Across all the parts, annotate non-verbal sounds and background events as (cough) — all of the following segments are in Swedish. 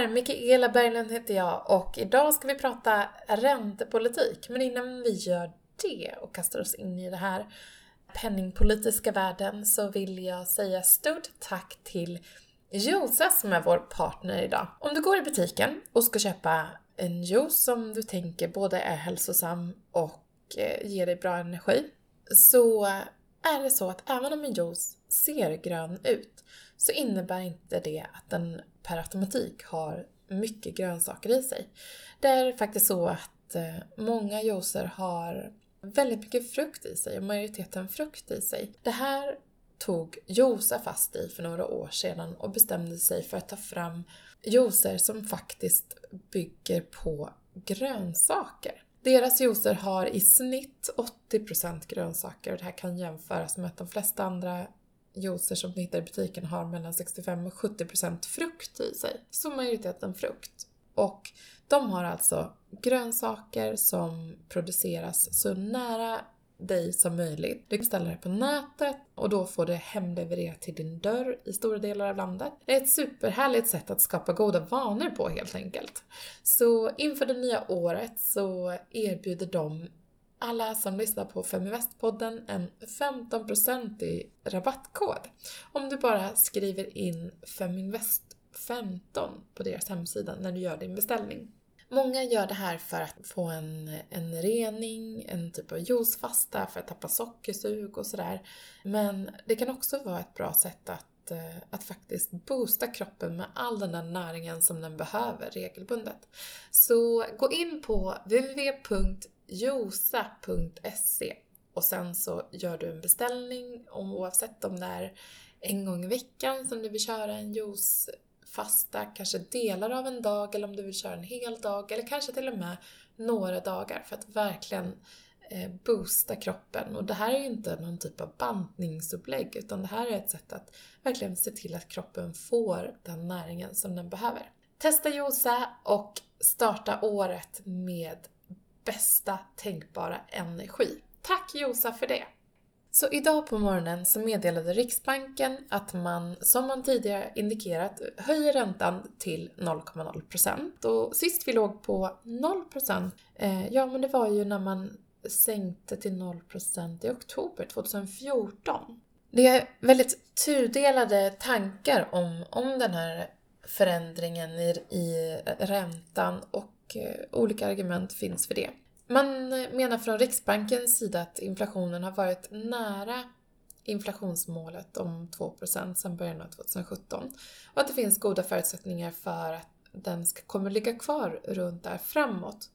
där! Mikaela Berglund heter jag och idag ska vi prata räntepolitik. Men innan vi gör det och kastar oss in i den här penningpolitiska världen så vill jag säga stort tack till Josa som är vår partner idag. Om du går i butiken och ska köpa en juice som du tänker både är hälsosam och eh, ger dig bra energi så är det så att även om en juice ser grön ut så innebär inte det att den per automatik har mycket grönsaker i sig. Det är faktiskt så att eh, många juicer har väldigt mycket frukt i sig och majoriteten frukt i sig. Det här tog Josa fast i för några år sedan och bestämde sig för att ta fram juicer som faktiskt bygger på grönsaker. Deras juicer har i snitt 80% grönsaker och det här kan jämföras med att de flesta andra juicer som ni hittar i butiken har mellan 65 och 70% frukt i sig. Så majoriteten frukt. Och de har alltså grönsaker som produceras så nära dig som möjligt. Du kan ställa det på nätet och då får det hemlevererat till din dörr i stora delar av landet. Det är ett superhärligt sätt att skapa goda vanor på helt enkelt. Så inför det nya året så erbjuder de alla som lyssnar på Feminvest-podden en 15% rabattkod. Om du bara skriver in Feminvest15 på deras hemsida när du gör din beställning. Många gör det här för att få en, en rening, en typ av juicefasta, för att tappa sockersug och sådär. Men det kan också vara ett bra sätt att, eh, att faktiskt boosta kroppen med all den där näringen som den behöver regelbundet. Så gå in på josa.se och sen så gör du en beställning oavsett om det är en gång i veckan som du vill köra en juicefasta, kanske delar av en dag eller om du vill köra en hel dag eller kanske till och med några dagar för att verkligen eh, boosta kroppen. Och det här är ju inte någon typ av bantningsupplägg utan det här är ett sätt att verkligen se till att kroppen får den näringen som den behöver. Testa Josa och starta året med bästa tänkbara energi. Tack Josa för det! Så idag på morgonen så meddelade Riksbanken att man, som man tidigare indikerat, höjer räntan till 0,0% och sist vi låg på 0% eh, ja men det var ju när man sänkte till 0% i oktober 2014. Det är väldigt tudelade tankar om, om den här förändringen i, i räntan och och eh, olika argument finns för det. Man eh, menar från Riksbankens sida att inflationen har varit nära inflationsmålet om 2% sedan början av 2017 och att det finns goda förutsättningar för att den ska, kommer ligga kvar runt där framåt.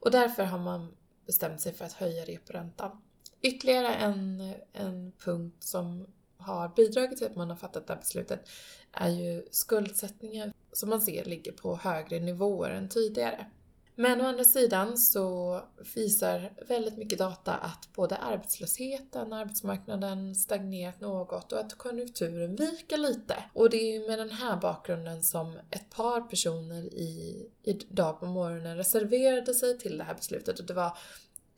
Och därför har man bestämt sig för att höja reporäntan. Ytterligare en, en punkt som har bidragit till att man har fattat det här beslutet är ju skuldsättningen som man ser ligger på högre nivåer än tidigare. Men å andra sidan så visar väldigt mycket data att både arbetslösheten, arbetsmarknaden stagnerat något och att konjunkturen viker lite. Och det är ju med den här bakgrunden som ett par personer i, idag på morgonen reserverade sig till det här beslutet och det var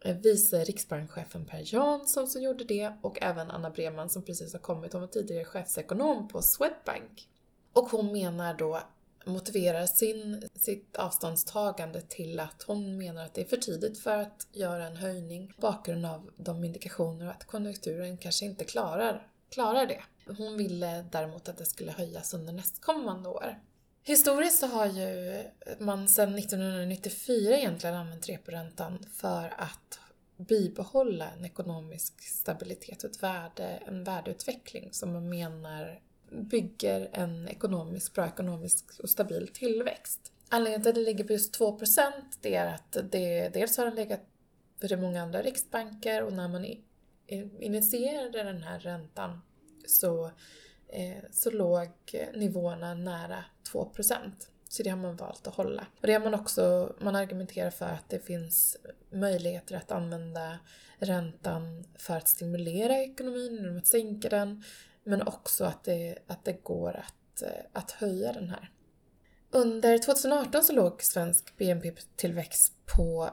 eh, vice riksbankschefen Per Jansson som gjorde det och även Anna Breman som precis har kommit. Hon var tidigare chefsekonom på Swedbank. Och hon menar då motiverar sin, sitt avståndstagande till att hon menar att det är för tidigt för att göra en höjning bakgrund av de indikationer att konjunkturen kanske inte klarar, klarar det. Hon ville däremot att det skulle höjas under nästkommande år. Historiskt så har ju man sedan 1994 egentligen använt reporäntan för att bibehålla en ekonomisk stabilitet och ett värde, en värdeutveckling som man menar bygger en ekonomisk, bra ekonomisk och stabil tillväxt. Anledningen till att det ligger på just 2 det är att det dels har den legat för många andra riksbanker och när man initierade den här räntan så, eh, så låg nivåerna nära 2% så det har man valt att hålla. Och det har man också, man argumenterar för att det finns möjligheter att använda räntan för att stimulera ekonomin genom att sänka den men också att det, att det går att, eh, att höja den här. Under 2018 så låg svensk BNP-tillväxt på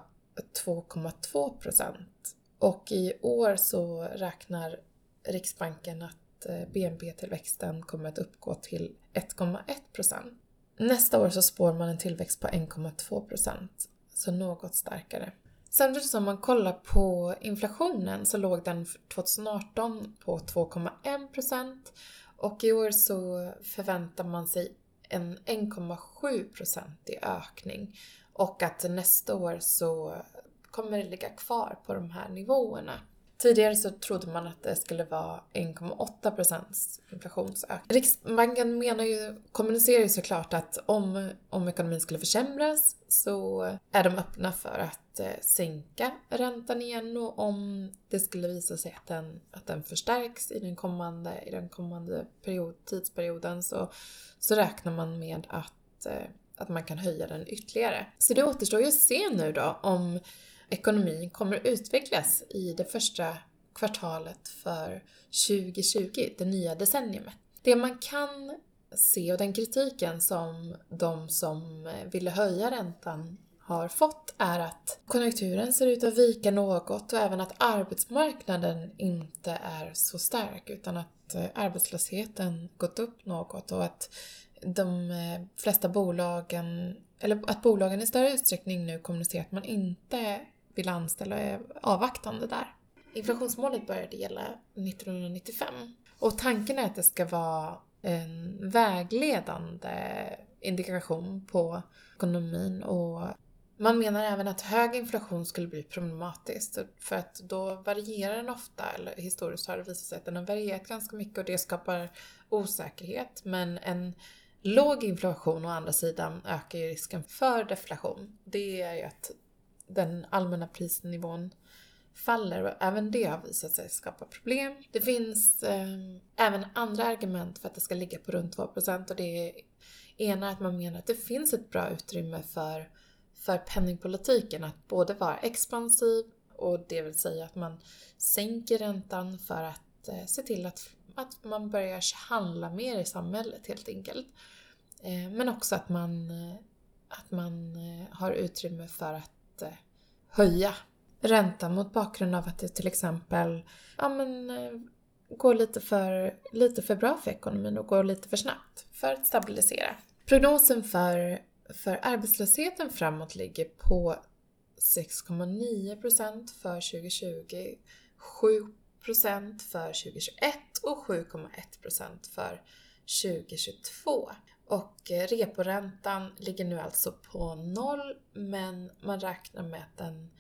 2,2 procent och i år så räknar Riksbanken att eh, BNP-tillväxten kommer att uppgå till 1,1 procent. Nästa år så spår man en tillväxt på 1,2 procent, så något starkare. Samtidigt som man kollar på inflationen så låg den 2018 på 2,1 procent och i år så förväntar man sig en 1,7 procentig ökning och att nästa år så kommer det ligga kvar på de här nivåerna. Tidigare så trodde man att det skulle vara 1,8 inflationsökning. Riksbanken menar ju, kommunicerar ju såklart att om, om ekonomin skulle försämras så är de öppna för att eh, sänka räntan igen och om det skulle visa sig att den, att den förstärks i den kommande, i den kommande period, tidsperioden så, så räknar man med att, eh, att man kan höja den ytterligare. Så det återstår ju att se nu då om ekonomin kommer att utvecklas i det första kvartalet för 2020, det nya decenniet. Det man kan se och den kritiken som de som eh, ville höja räntan har fått är att konjunkturen ser ut att vika något och även att arbetsmarknaden inte är så stark utan att eh, arbetslösheten gått upp något och att de eh, flesta bolagen, eller att bolagen i större utsträckning nu kommunicerar att man inte vill anställa och är avvaktande där. Inflationsmålet började gälla 1995 och tanken är att det ska vara en vägledande indikation på ekonomin och man menar även att hög inflation skulle bli problematiskt för att då varierar den ofta, eller historiskt har det visat sig att den har varierat ganska mycket och det skapar osäkerhet. Men en låg inflation å andra sidan ökar ju risken för deflation. Det är ju att den allmänna prisnivån faller och även det har visat sig skapa problem. Det finns eh, även andra argument för att det ska ligga på runt 2% och det är ena att man menar att det finns ett bra utrymme för, för penningpolitiken att både vara expansiv och det vill säga att man sänker räntan för att eh, se till att, att man börjar handla mer i samhället helt enkelt. Eh, men också att man, eh, att man eh, har utrymme för att höja räntan mot bakgrund av att det till exempel ja, men, eh, går lite för, lite för bra för ekonomin och går lite för snabbt för att stabilisera. Prognosen för, för arbetslösheten framåt ligger på 6,9% för 2020, 7% för 2021 och 7,1% för 2022. Och eh, reporäntan ligger nu alltså på noll men man räknar med att den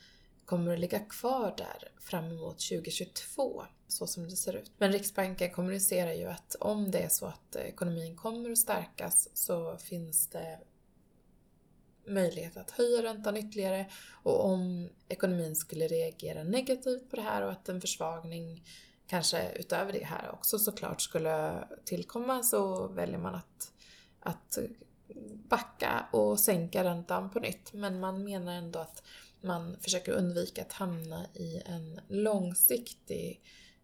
kommer att ligga kvar där fram emot 2022 så som det ser ut. Men Riksbanken kommunicerar ju att om det är så att ekonomin kommer att stärkas så finns det möjlighet att höja räntan ytterligare och om ekonomin skulle reagera negativt på det här och att en försvagning kanske utöver det här också såklart skulle tillkomma så väljer man att att backa och sänka räntan på nytt. Men man menar ändå att man försöker undvika att hamna i en långsiktig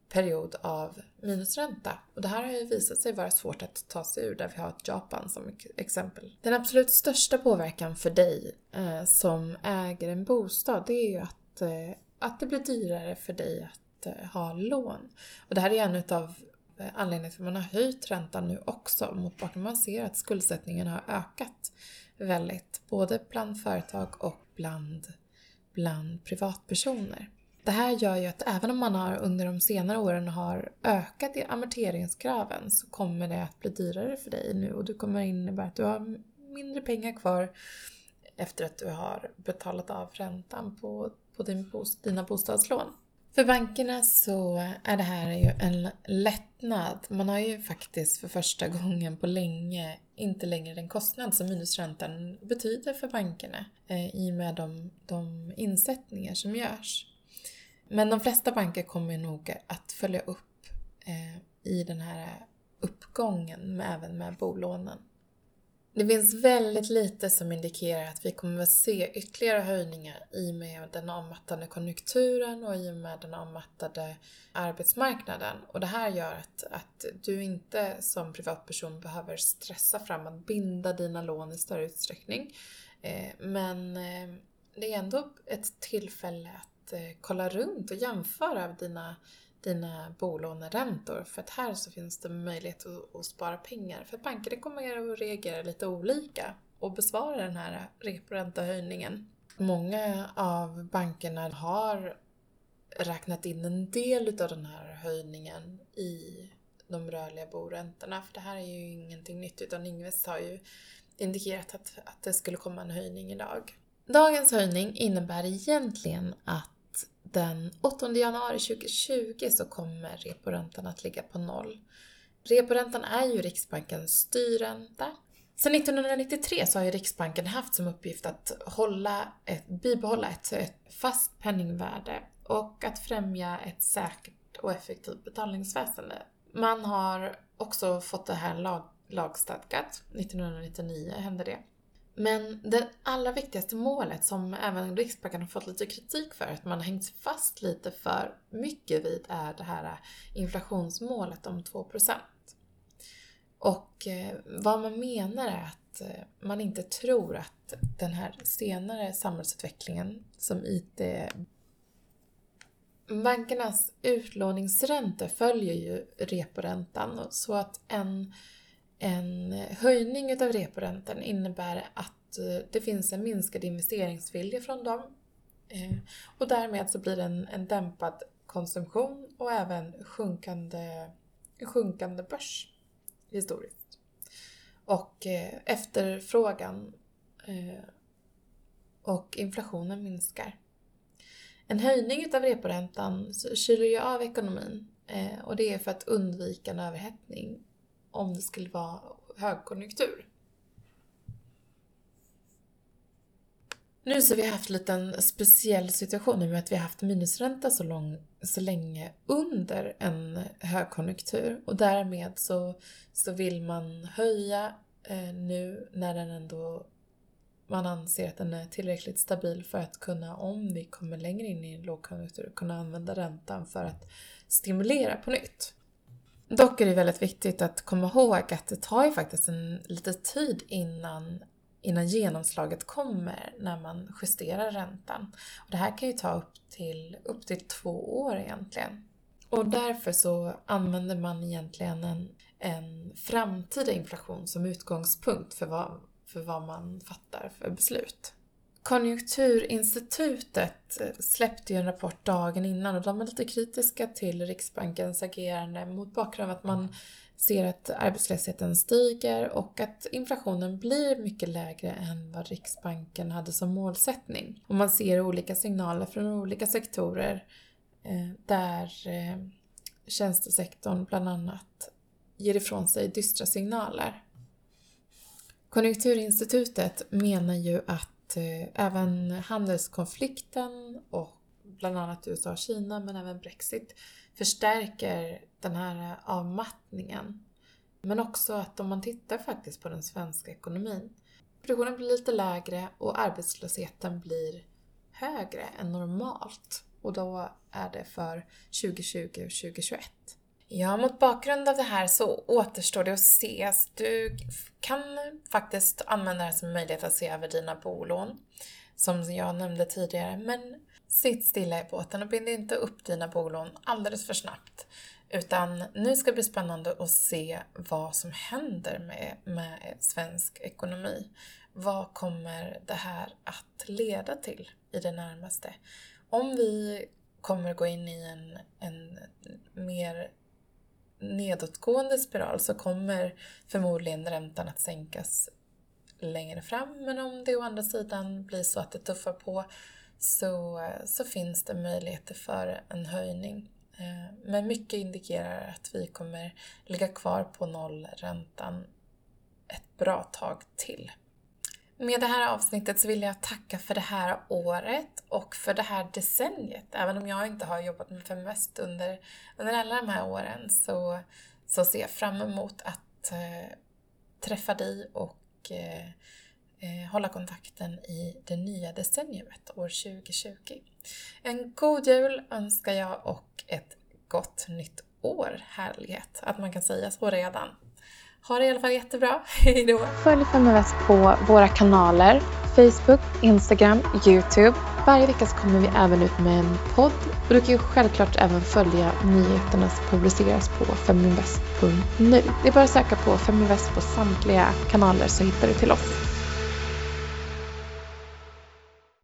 period av minusränta. Och det här har ju visat sig vara svårt att ta sig ur där vi har ett Japan som exempel. Den absolut största påverkan för dig eh, som äger en bostad det är ju att, eh, att det blir dyrare för dig att eh, ha lån. Och det här är en av Eh, anledningen anledning till att man har höjt räntan nu också mot bakgrund man ser att skuldsättningen har ökat väldigt både bland företag och bland, bland privatpersoner. Det här gör ju att även om man har under de senare åren har ökat amorteringskraven så kommer det att bli dyrare för dig nu och du kommer innebära att du har mindre pengar kvar efter att du har betalat av räntan på, på din, dina bostadslån. För bankerna så är det här ju en lättnad. Man har ju faktiskt för första gången på länge inte längre den kostnad som minusräntan betyder för bankerna eh, i och med de, de insättningar som görs. Men de flesta banker kommer nog att följa upp eh, i den här uppgången även med bolånen. Det finns väldigt lite som indikerar att vi kommer att se ytterligare höjningar i och med den avmattande konjunkturen och i och med den avmattade arbetsmarknaden. Och det här gör att, att du inte som privatperson behöver stressa fram att binda dina lån i större utsträckning. Eh, men eh, det är ändå ett tillfälle att eh, kolla runt och jämföra dina dina bolåneräntor. För att här så finns det möjlighet att, att spara pengar. För bankerna banker kommer att reagera lite olika och besvara den här reporäntehöjningen. Många av bankerna har räknat in en del av den här höjningen i de rörliga boräntorna. För det här är ju ingenting nytt utan Ingves har ju indikerat att, att det skulle komma en höjning idag. Dagens höjning innebär egentligen att den 8 januari 2020 så kommer reporäntan att ligga på noll. Reporäntan är ju Riksbankens styrränta. Sedan 1993 så har ju Riksbanken haft som uppgift att hålla ett, bibehålla ett, ett fast penningvärde och att främja ett säkert och effektivt betalningsväsende. Man har också fått det här lag, lagstadgat. 1999 hände det. Men det allra viktigaste målet som även Riksbanken har fått lite kritik för, att man har hängt fast lite för mycket vid, är det här inflationsmålet om 2%. Och eh, vad man menar är att eh, man inte tror att den här senare samhällsutvecklingen som IT Bankernas utlåningsräntor följer ju reporäntan så att en en höjning av reporäntan innebär att eh, det finns en minskad investeringsvilja från dem eh, och därmed så blir det en, en dämpad konsumtion och även sjunkande, sjunkande börs historiskt. Och eh, efterfrågan och inflationen minskar. En höjning av reporäntan kyler ju av ekonomin och det är för att undvika en överhettning om det skulle vara högkonjunktur. Nu så har vi haft lite en speciell situation i och med att vi har haft minusränta så, lång, så länge under en högkonjunktur och därmed så, så vill man höja eh, nu när den ändå man anser att den är tillräckligt stabil för att kunna, om vi kommer längre in i en lågkonjunktur, kunna använda räntan för att stimulera på nytt. Dock är det väldigt viktigt att komma ihåg att det tar ju faktiskt en lite tid innan, innan genomslaget kommer när man justerar räntan. Och det här kan ju ta upp till, upp till två år egentligen. Och därför så använder man egentligen en, en framtida inflation som utgångspunkt för vad, för vad man fattar för beslut. Konjunkturinstitutet eh, släppte ju en rapport dagen innan och de är lite kritiska till Riksbankens agerande mot bakgrund av att man ser att arbetslösheten stiger och att inflationen blir mycket lägre än vad Riksbanken hade som målsättning. Och man ser olika signaler från olika sektorer eh, där eh, tjänstesektorn bland annat ger ifrån sig dystra signaler. Konjunkturinstitutet menar ju att eh, även handelskonflikten och bland annat USA och Kina men även Brexit förstärker den här eh, avmattningen. Men också att om man tittar faktiskt på den svenska ekonomin. Produktionen blir lite lägre och arbetslösheten blir högre än normalt. Och då är det för 2020 och 2021. Ja, mot bakgrund av det här så återstår det att se. Alltså, du kan faktiskt använda det som som möjlighet att se över dina bolån, som jag nämnde tidigare. Men sitt stilla i båten och bind inte upp dina bolån alldeles för snabbt. Utan nu ska det bli spännande att se vad som händer med, med svensk ekonomi. Vad kommer det här att leda till i det närmaste? Om vi kommer gå in i en, en mer nedåtgående spiral så kommer förmodligen räntan att sänkas längre fram. Men om det å andra sidan blir så att det tuffar på så, så finns det möjligheter för en höjning. Eh, men mycket indikerar att vi kommer ligga kvar på nollräntan ett bra tag till. Med det här avsnittet så vill jag tacka för det här året och för det här decenniet. Även om jag inte har jobbat med Feminvest under, under alla de här åren så, så ser jag fram emot att eh, träffa dig och eh, eh hålla kontakten i det nya decenniet, år 2020. En god jul önskar jag och ett gott nytt år. Härlighet att man kan säga så redan. Ha det i alla fall jättebra. (laughs) Hej då! Följ Feminvest på våra kanaler Facebook, Instagram, Youtube Varje vecka så kommer vi även ut med en podd och du kan ju självklart även följa nyheterna som publiceras på feminvest.nu. Det är bara att söka på Feminvest på samtliga kanaler så hittar du till oss.